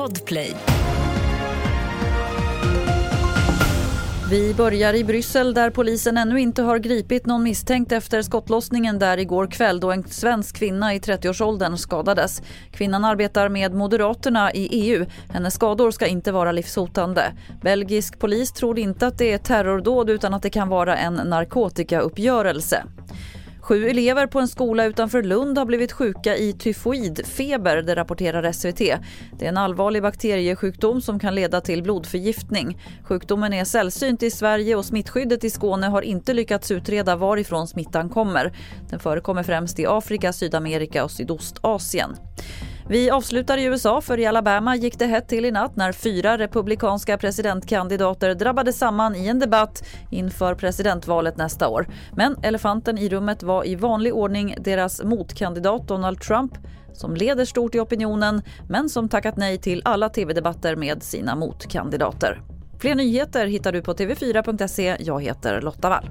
Podplay. Vi börjar i Bryssel där polisen ännu inte har gripit någon misstänkt efter skottlossningen där igår kväll då en svensk kvinna i 30-årsåldern skadades. Kvinnan arbetar med Moderaterna i EU. Hennes skador ska inte vara livshotande. Belgisk polis tror inte att det är terrordåd utan att det kan vara en narkotikauppgörelse. Sju elever på en skola utanför Lund har blivit sjuka i tyfoidfeber, det rapporterar SVT. Det är en allvarlig bakteriesjukdom som kan leda till blodförgiftning. Sjukdomen är sällsynt i Sverige och smittskyddet i Skåne har inte lyckats utreda varifrån smittan kommer. Den förekommer främst i Afrika, Sydamerika och Sydostasien. Vi avslutar i USA för i Alabama gick det hett till i natt när fyra republikanska presidentkandidater drabbade samman i en debatt inför presidentvalet nästa år. Men elefanten i rummet var i vanlig ordning deras motkandidat Donald Trump som leder stort i opinionen men som tackat nej till alla tv-debatter med sina motkandidater. Fler nyheter hittar du på tv4.se. Jag heter Lotta Wall.